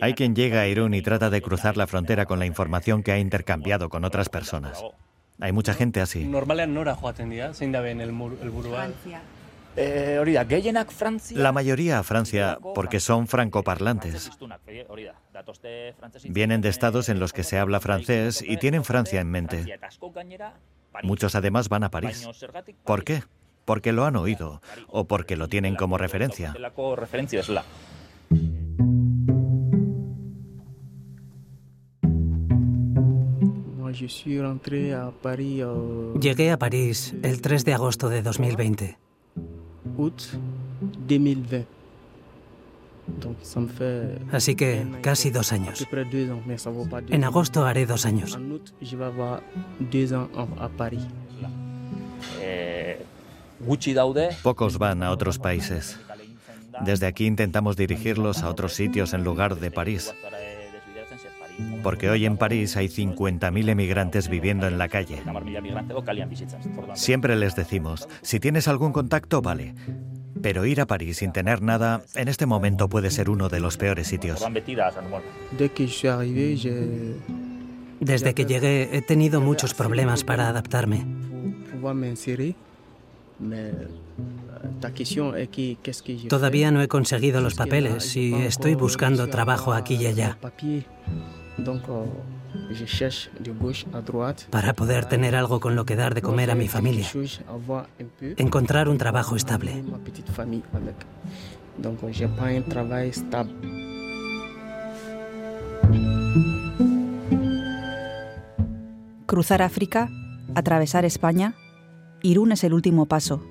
Hay quien llega a Irún y trata de cruzar la frontera con la información que ha intercambiado con otras personas. Hay mucha gente así. Eh, la mayoría a Francia porque son francoparlantes. Vienen de estados en los que se habla francés y tienen Francia en mente. Muchos además van a París. ¿Por qué? Porque lo han oído o porque lo tienen como referencia. Llegué a París el 3 de agosto de 2020. Así que casi dos años. En agosto haré dos años. Eh, Pocos van a otros países. Desde aquí intentamos dirigirlos a otros sitios en lugar de París. Porque hoy en París hay 50.000 emigrantes viviendo en la calle. Siempre les decimos, si tienes algún contacto, vale. Pero ir a París sin tener nada, en este momento puede ser uno de los peores sitios. Desde que llegué he tenido muchos problemas para adaptarme. Todavía no he conseguido los papeles y estoy buscando trabajo aquí y allá. Para poder tener algo con lo que dar de comer a mi familia. Encontrar un trabajo estable. Cruzar África, atravesar España, Irún es el último paso.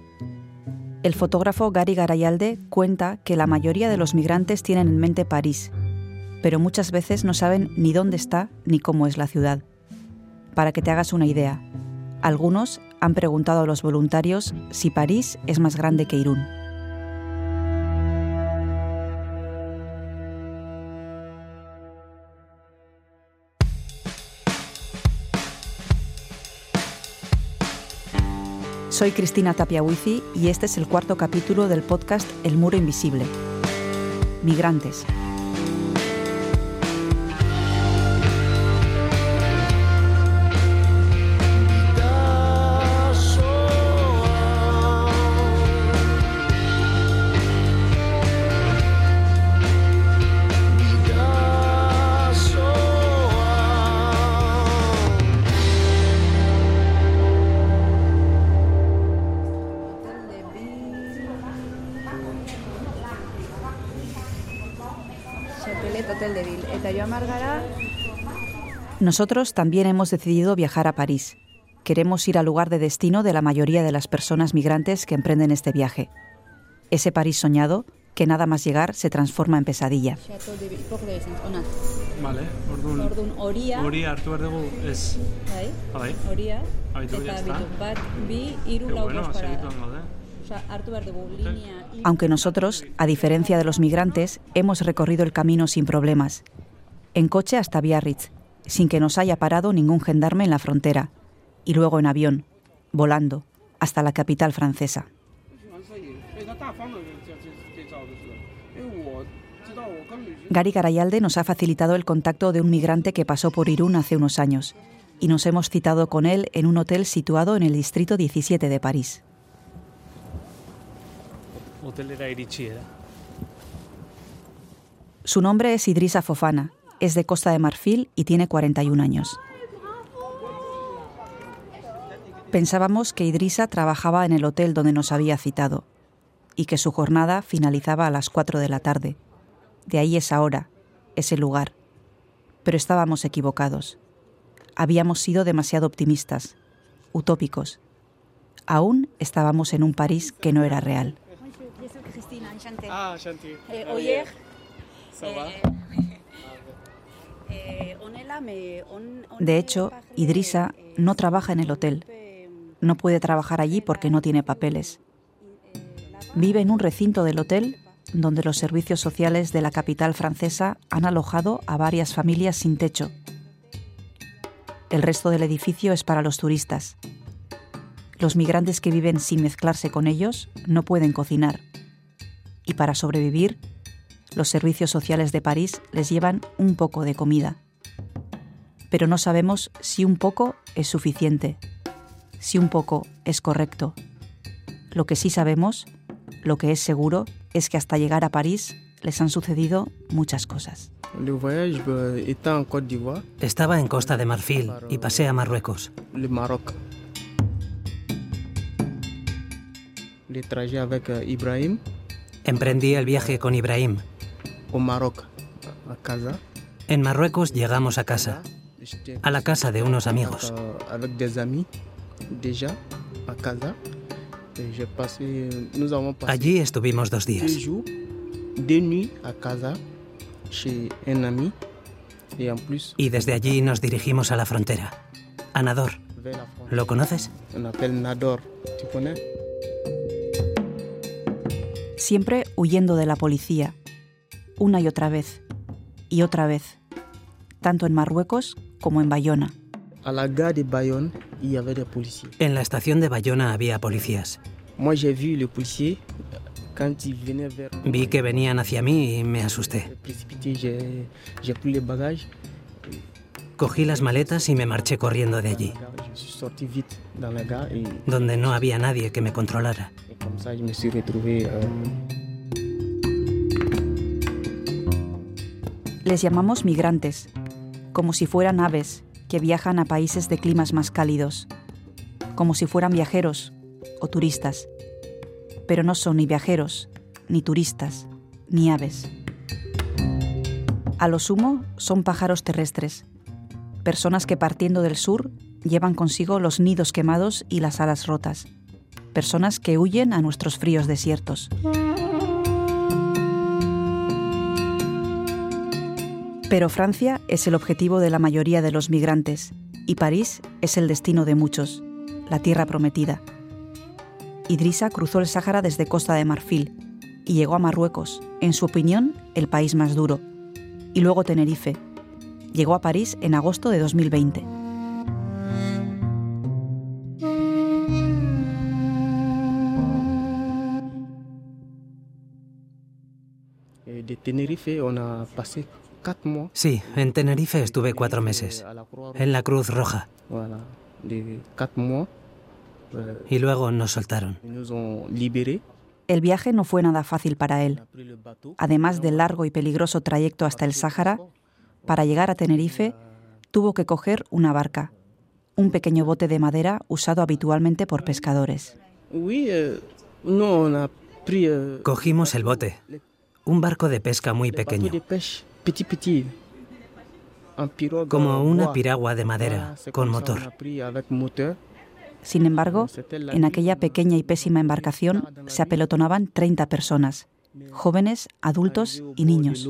El fotógrafo Gary Garayalde cuenta que la mayoría de los migrantes tienen en mente París pero muchas veces no saben ni dónde está ni cómo es la ciudad. Para que te hagas una idea, algunos han preguntado a los voluntarios si París es más grande que Irún. Soy Cristina Tapiahuizi y este es el cuarto capítulo del podcast El Muro Invisible. Migrantes, Nosotros también hemos decidido viajar a París. Queremos ir al lugar de destino de la mayoría de las personas migrantes que emprenden este viaje. Ese París soñado que nada más llegar se transforma en pesadilla. Aunque nosotros, a diferencia de los migrantes, hemos recorrido el camino sin problemas. En coche hasta Biarritz, sin que nos haya parado ningún gendarme en la frontera, y luego en avión, volando, hasta la capital francesa. Gary Garayalde nos ha facilitado el contacto de un migrante que pasó por Irún hace unos años y nos hemos citado con él en un hotel situado en el distrito 17 de París. Su nombre es Idrisa Fofana es de Costa de Marfil y tiene 41 años. Pensábamos que Idrisa trabajaba en el hotel donde nos había citado y que su jornada finalizaba a las 4 de la tarde. De ahí esa hora, ese lugar. Pero estábamos equivocados. Habíamos sido demasiado optimistas, utópicos. Aún estábamos en un París que no era real. De hecho, Idrisa no trabaja en el hotel. No puede trabajar allí porque no tiene papeles. Vive en un recinto del hotel donde los servicios sociales de la capital francesa han alojado a varias familias sin techo. El resto del edificio es para los turistas. Los migrantes que viven sin mezclarse con ellos no pueden cocinar. Y para sobrevivir, los servicios sociales de París les llevan un poco de comida. Pero no sabemos si un poco es suficiente, si un poco es correcto. Lo que sí sabemos, lo que es seguro, es que hasta llegar a París les han sucedido muchas cosas. Estaba en Costa de Marfil y pasé a Marruecos. Emprendí el viaje con Ibrahim. En Marruecos llegamos a casa, a la casa de unos amigos. Allí estuvimos dos días. Y desde allí nos dirigimos a la frontera, a Nador. ¿Lo conoces? Siempre huyendo de la policía, una y otra vez, y otra vez, tanto en Marruecos como en Bayona. En la estación de Bayona había policías. Vi que venían hacia mí y me asusté. Cogí las maletas y me marché corriendo de allí, donde no había nadie que me controlara. Les llamamos migrantes, como si fueran aves que viajan a países de climas más cálidos, como si fueran viajeros o turistas pero no son ni viajeros, ni turistas, ni aves. A lo sumo son pájaros terrestres, personas que partiendo del sur llevan consigo los nidos quemados y las alas rotas, personas que huyen a nuestros fríos desiertos. Pero Francia es el objetivo de la mayoría de los migrantes y París es el destino de muchos, la tierra prometida. Idrisa cruzó el Sáhara desde Costa de Marfil y llegó a Marruecos, en su opinión, el país más duro, y luego Tenerife. Llegó a París en agosto de 2020. Sí, en Tenerife estuve cuatro meses, en la Cruz Roja. Y luego nos soltaron. El viaje no fue nada fácil para él. Además del largo y peligroso trayecto hasta el Sáhara, para llegar a Tenerife tuvo que coger una barca, un pequeño bote de madera usado habitualmente por pescadores. Cogimos el bote, un barco de pesca muy pequeño, como una piragua de madera con motor. Sin embargo, en aquella pequeña y pésima embarcación se apelotonaban 30 personas, jóvenes, adultos y niños.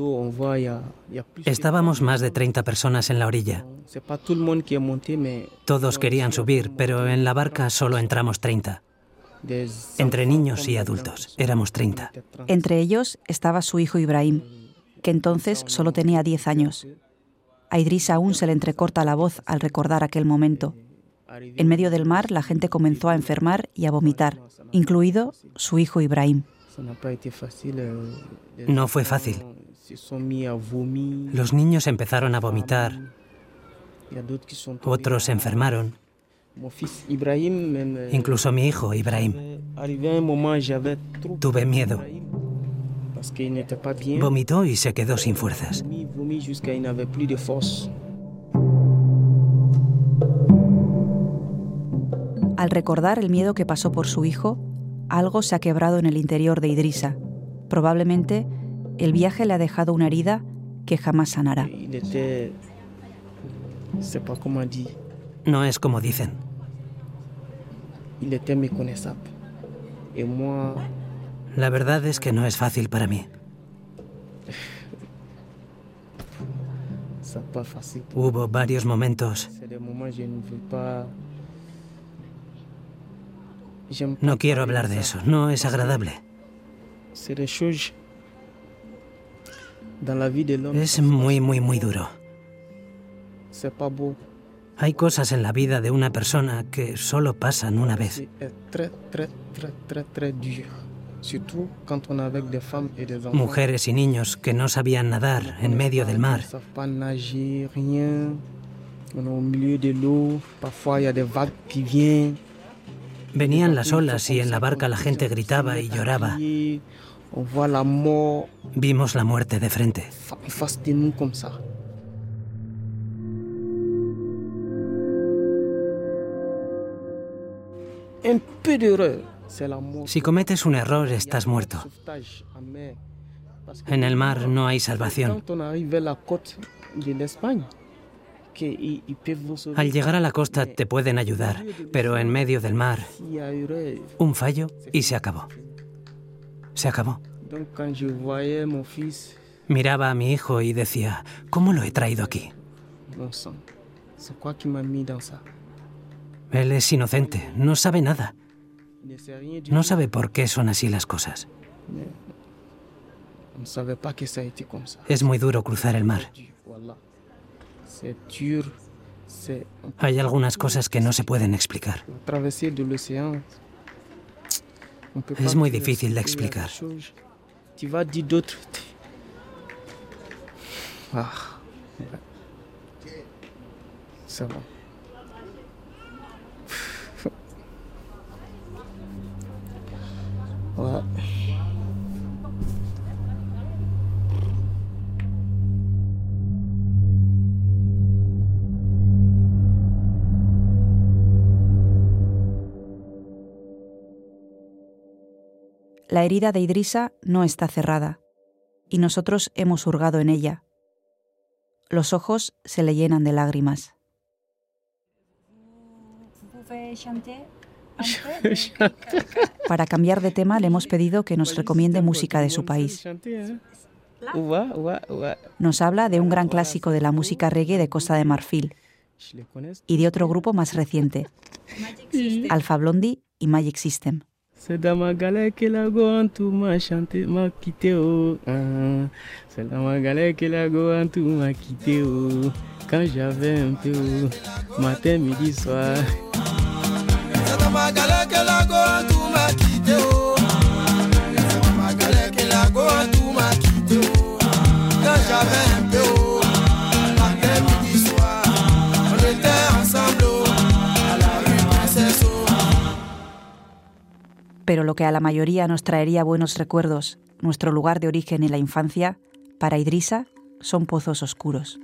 Estábamos más de 30 personas en la orilla. Todos querían subir, pero en la barca solo entramos 30. Entre niños y adultos, éramos 30. Entre ellos estaba su hijo Ibrahim, que entonces solo tenía 10 años. A Idris aún se le entrecorta la voz al recordar aquel momento. En medio del mar la gente comenzó a enfermar y a vomitar, incluido su hijo Ibrahim. No fue fácil. Los niños empezaron a vomitar, otros se enfermaron. Incluso mi hijo, Ibrahim. Tuve miedo. Vomitó y se quedó sin fuerzas. Al recordar el miedo que pasó por su hijo, algo se ha quebrado en el interior de Idrisa. Probablemente el viaje le ha dejado una herida que jamás sanará. No es como dicen. La verdad es que no es fácil para mí. Hubo varios momentos no quiero hablar de eso, no es agradable. Es muy, muy, muy duro. Hay cosas en la vida de una persona que solo pasan una vez. Mujeres y niños que no sabían nadar en medio del mar. Venían las olas y en la barca la gente gritaba y lloraba. Vimos la muerte de frente. Si cometes un error, estás muerto. En el mar no hay salvación. Al llegar a la costa te pueden ayudar, pero en medio del mar, un fallo y se acabó. Se acabó. Miraba a mi hijo y decía, ¿cómo lo he traído aquí? Él es inocente, no sabe nada. No sabe por qué son así las cosas. Es muy duro cruzar el mar. Hay algunas cosas que no se pueden explicar. Es muy difícil de explicar. La herida de Idrisa no está cerrada, y nosotros hemos hurgado en ella. Los ojos se le llenan de lágrimas. Para cambiar de tema le hemos pedido que nos recomiende música de su país. Nos habla de un gran clásico de la música reggae de Costa de Marfil y de otro grupo más reciente, Alpha Blondie y Magic System. C'est dans ma galère que la tout m'a chanté, m'a quitté oh. Ah. C'est dans ma galère que la tout m'a quitté oh. Quand j'avais un peu matin, midi, soir. C'est dans ma galère que la tout m'a quitté Pero lo que a la mayoría nos traería buenos recuerdos, nuestro lugar de origen y la infancia, para Idrisa son pozos oscuros.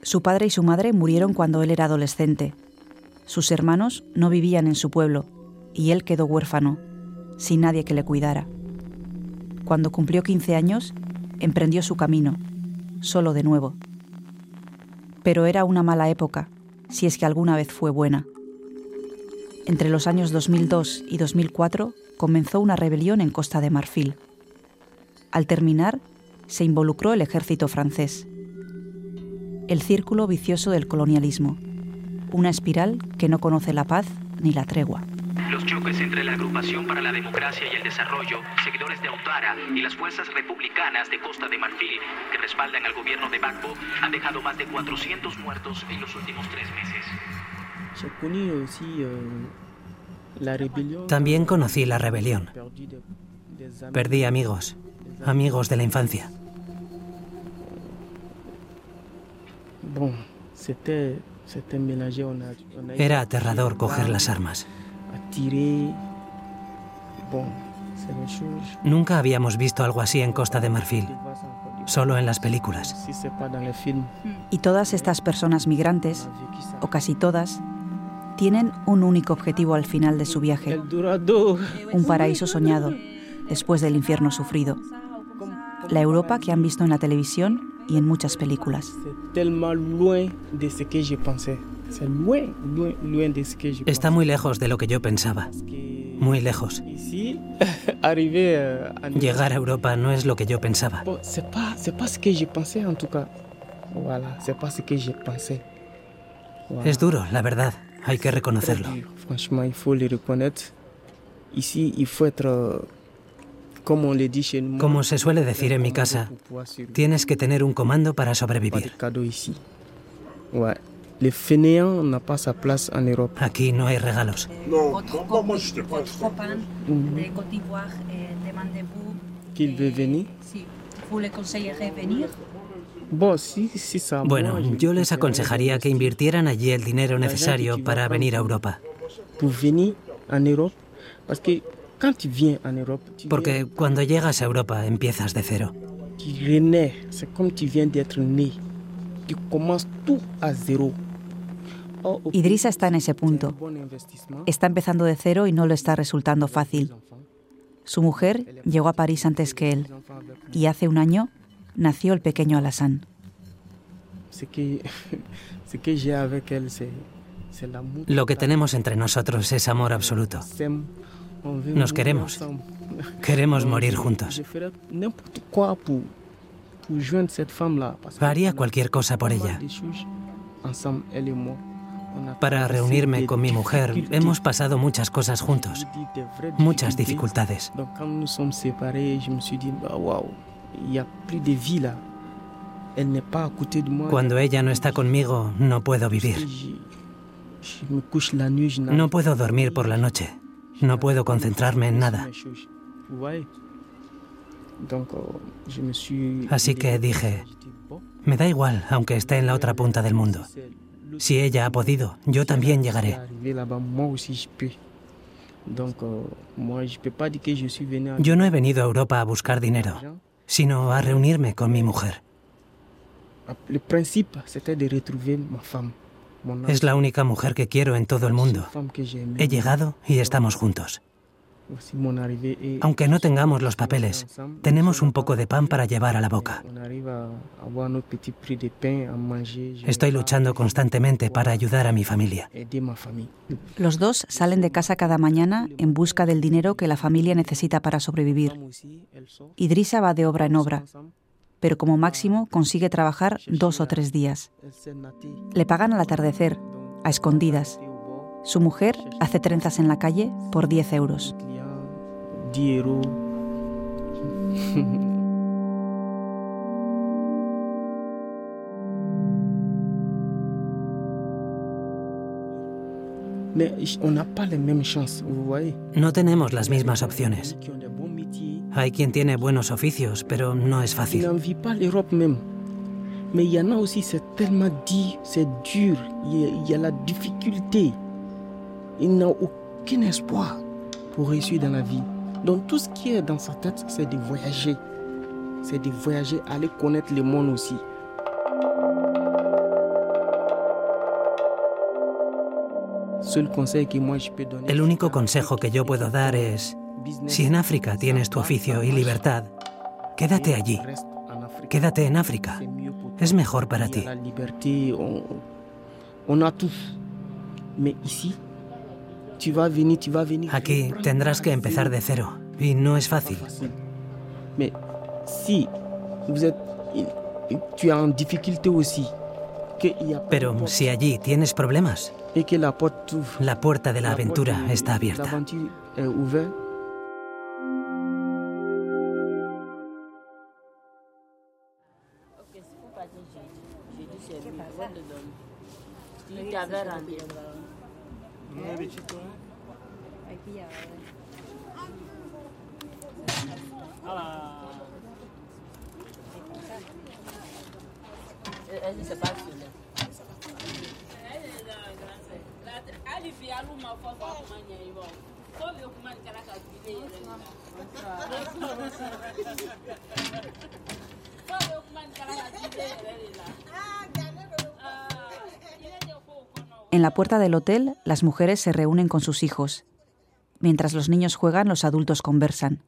Su padre y su madre murieron cuando él era adolescente. Sus hermanos no vivían en su pueblo y él quedó huérfano, sin nadie que le cuidara. Cuando cumplió 15 años, emprendió su camino, solo de nuevo. Pero era una mala época, si es que alguna vez fue buena. Entre los años 2002 y 2004 comenzó una rebelión en Costa de Marfil. Al terminar, se involucró el ejército francés. El círculo vicioso del colonialismo, una espiral que no conoce la paz ni la tregua. Los choques entre la Agrupación para la Democracia y el Desarrollo, seguidores de Autara y las fuerzas republicanas de Costa de Marfil, que respaldan al gobierno de Bagbo, han dejado más de 400 muertos en los últimos tres meses. También conocí la rebelión. Perdí amigos, amigos de la infancia. Era aterrador coger las armas. Nunca habíamos visto algo así en Costa de Marfil, solo en las películas. Y todas estas personas migrantes, o casi todas, tienen un único objetivo al final de su viaje, un paraíso soñado después del infierno sufrido, la Europa que han visto en la televisión y en muchas películas. Está muy lejos de lo que yo pensaba, muy lejos. Llegar a Europa no es lo que yo pensaba. Es duro, la verdad. Hay que reconocerlo. Como se suele decir en mi casa, tienes que tener un comando para sobrevivir. Aquí no hay regalos. Bueno, yo les aconsejaría que invirtieran allí el dinero necesario para venir a Europa. Tu, Porque cuando llegas a Europa empiezas de cero. Idrissa pays, está en ese punto. Está empezando de cero y no le está resultando fácil. Su mujer llegó a París antes que él y hace un año nació el pequeño Alassane. Lo que tenemos entre nosotros es amor absoluto. Nos queremos. Queremos morir juntos. Haría cualquier cosa por ella. Para reunirme con mi mujer hemos pasado muchas cosas juntos, muchas dificultades. Cuando ella no está conmigo, no puedo vivir. No puedo dormir por la noche. No puedo concentrarme en nada. Euh. Así que dije, Me da igual, aunque esté en la otra punta del mundo. Si ella ha podido, yo también llegaré. Euh. Yo no he venido a Europa a buscar dinero, sino a reunirme con mi mujer. Es la única mujer que quiero en todo el mundo. He llegado y estamos juntos. Aunque no tengamos los papeles, tenemos un poco de pan para llevar a la boca. Estoy luchando constantemente para ayudar a mi familia. Los dos salen de casa cada mañana en busca del dinero que la familia necesita para sobrevivir. Idrissa va de obra en obra, pero como máximo consigue trabajar dos o tres días. Le pagan al atardecer, a escondidas. Su mujer hace trenzas en la calle por 10 euros. Client, 10 euros. Mais on n'a pas les mêmes chances, vous voyez. No tenemos las mismas opciones. Qui ont des bons métiers, Hay quien tiene buenos oficios, pero no es qui fácil. Mais il y en a aussi, c'est tellement dit, c'est dur, il y, a, il y a la difficulté. Il n'a aucun espoir pour réussir dans la vie. Donc tout ce qui est dans sa tête, c'est de voyager. C'est de voyager, aller connaître le monde aussi. El único consejo que yo puedo dar es, si en África tienes tu oficio y libertad, quédate allí, quédate en África. Es mejor para ti. La liberté, on, on a tout. Mais ici, tu vas venir, tu vas venir. Aquí reprendre tendrás que à empezar zéro. de cero y no es Pas fácil. facile. Mais si vous êtes, tu es en difficulté aussi, qu'il y a pas de Pero porte si allí tienes problemas, et que la porte t'ouvre, la puerta de la porte aventura de- está En la puerta del hotel, las mujeres se reúnen con sus hijos. Mientras los niños juegan, los adultos conversan.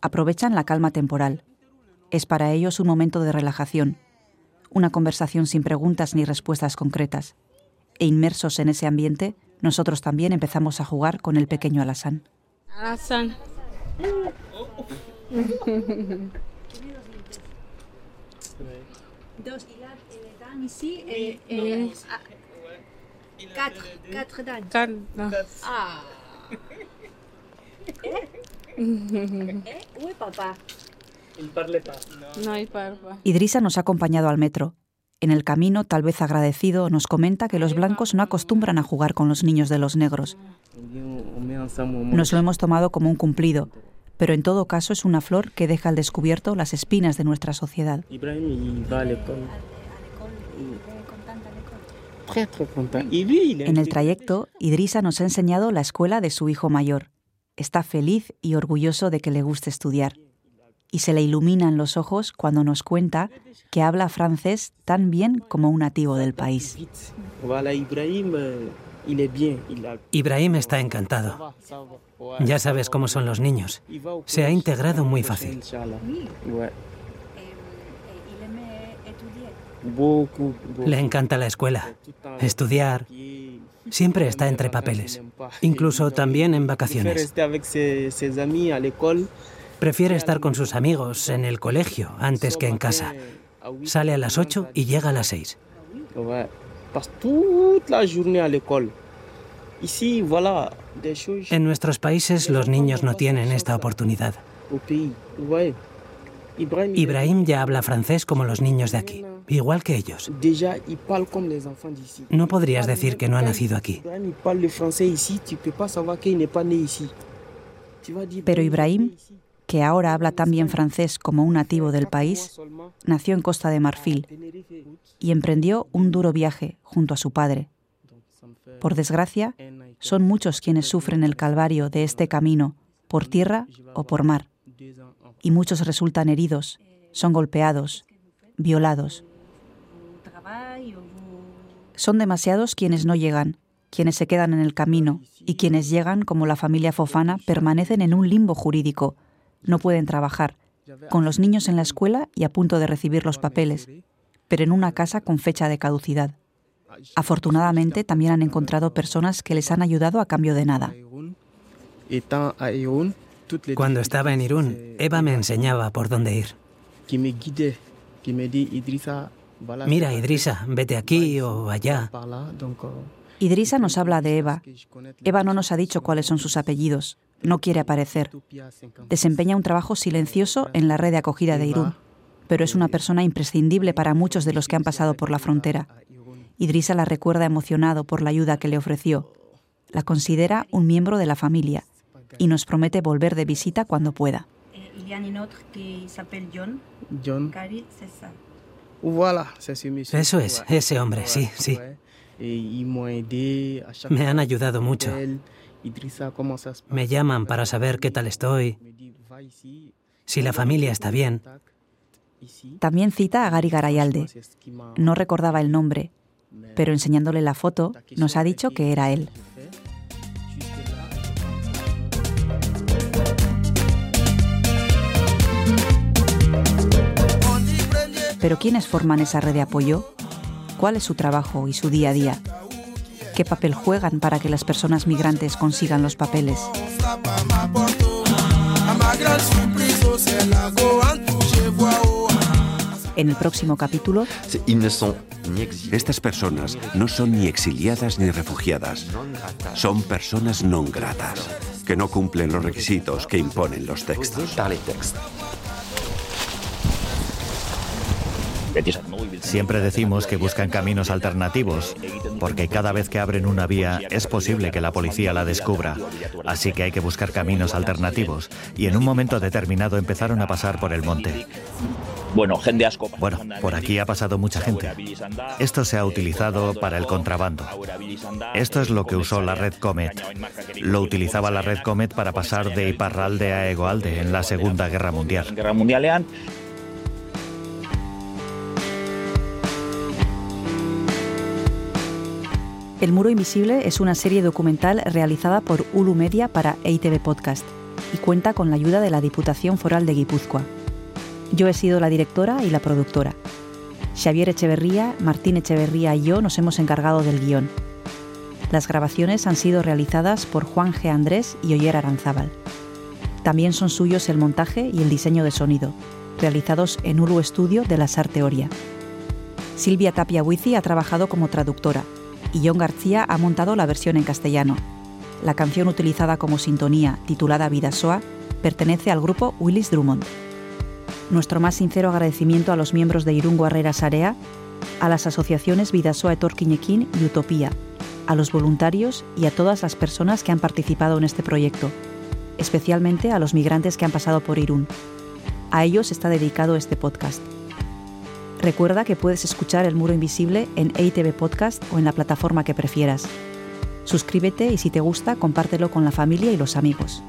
Aprovechan la calma temporal. Es para ellos un momento de relajación, una conversación sin preguntas ni respuestas concretas. E inmersos en ese ambiente, nosotros también empezamos a jugar con el pequeño Alassane. Alassane. Dos, quatre, quatre dents. Quatre. Ah. Eh, où est papa No, il parle pas. Idrissa nos ha acompañado al metro. En el camino, tal vez agradecido, nos comenta que los blancos no acostumbran a jugar con los niños de los negros. Nos lo hemos tomado como un cumplido, pero en todo caso es una flor que deja al descubierto las espinas de nuestra sociedad. En el trayecto, Idrisa nos ha enseñado la escuela de su hijo mayor. Está feliz y orgulloso de que le guste estudiar. Y se le iluminan los ojos cuando nos cuenta que habla francés tan bien como un nativo del país. Ibrahim está encantado. Ya sabes cómo son los niños. Se ha integrado muy fácil. Le encanta la escuela, estudiar. Siempre está entre papeles, incluso también en vacaciones. Prefiere estar con sus amigos en el colegio antes que en casa. Sale a las 8 y llega a las 6. En nuestros países los niños no tienen esta oportunidad. Ibrahim ya habla francés como los niños de aquí, igual que ellos. No podrías decir que no ha nacido aquí. Pero Ibrahim, que ahora habla tan bien francés como un nativo del país, nació en Costa de Marfil y emprendió un duro viaje junto a su padre. Por desgracia, son muchos quienes sufren el calvario de este camino, por tierra o por mar y muchos resultan heridos, son golpeados, violados. Son demasiados quienes no llegan, quienes se quedan en el camino y quienes llegan, como la familia Fofana, permanecen en un limbo jurídico. No pueden trabajar, con los niños en la escuela y a punto de recibir los papeles, pero en una casa con fecha de caducidad. Afortunadamente también han encontrado personas que les han ayudado a cambio de nada. Cuando estaba en Irún, Eva me enseñaba por dónde ir. Mira, Idrisa, vete aquí o allá. Idrisa nos habla de Eva. Eva no nos ha dicho cuáles son sus apellidos. No quiere aparecer. Desempeña un trabajo silencioso en la red de acogida de Irún, pero es una persona imprescindible para muchos de los que han pasado por la frontera. Idrisa la recuerda emocionado por la ayuda que le ofreció. La considera un miembro de la familia y nos promete volver de visita cuando pueda. Eso es, ese hombre, sí, sí. Me han ayudado mucho. Me llaman para saber qué tal estoy, si la familia está bien. También cita a Gary Garayalde. No recordaba el nombre, pero enseñándole la foto nos ha dicho que era él. Pero ¿quiénes forman esa red de apoyo? ¿Cuál es su trabajo y su día a día? ¿Qué papel juegan para que las personas migrantes consigan los papeles? En el próximo capítulo... Estas personas no son ni exiliadas ni refugiadas. Son personas no gratas, que no cumplen los requisitos que imponen los textos. Siempre decimos que buscan caminos alternativos, porque cada vez que abren una vía es posible que la policía la descubra. Así que hay que buscar caminos alternativos. Y en un momento determinado empezaron a pasar por el monte. Bueno, gente Bueno, por aquí ha pasado mucha gente. Esto se ha utilizado para el contrabando. Esto es lo que usó la red Comet. Lo utilizaba la red Comet para pasar de Iparralde a Egoalde en la Segunda Guerra Mundial. El Muro Invisible es una serie documental realizada por Ulu Media para EITV Podcast y cuenta con la ayuda de la Diputación Foral de Guipúzcoa. Yo he sido la directora y la productora. Xavier Echeverría, Martín Echeverría y yo nos hemos encargado del guion. Las grabaciones han sido realizadas por Juan G. Andrés y Oyer Aranzábal. También son suyos el montaje y el diseño de sonido, realizados en Ulu Estudio de la Sarteoria. Silvia Tapia Huizi ha trabajado como traductora y John García ha montado la versión en castellano. La canción utilizada como sintonía, titulada Vida Soa, pertenece al grupo Willis Drummond. Nuestro más sincero agradecimiento a los miembros de Irungo Herrera Sarea, a las asociaciones Vidasoa Etorquinequín y Utopía, a los voluntarios y a todas las personas que han participado en este proyecto, especialmente a los migrantes que han pasado por Irún. A ellos está dedicado este podcast. Recuerda que puedes escuchar El Muro Invisible en EITV Podcast o en la plataforma que prefieras. Suscríbete y si te gusta, compártelo con la familia y los amigos.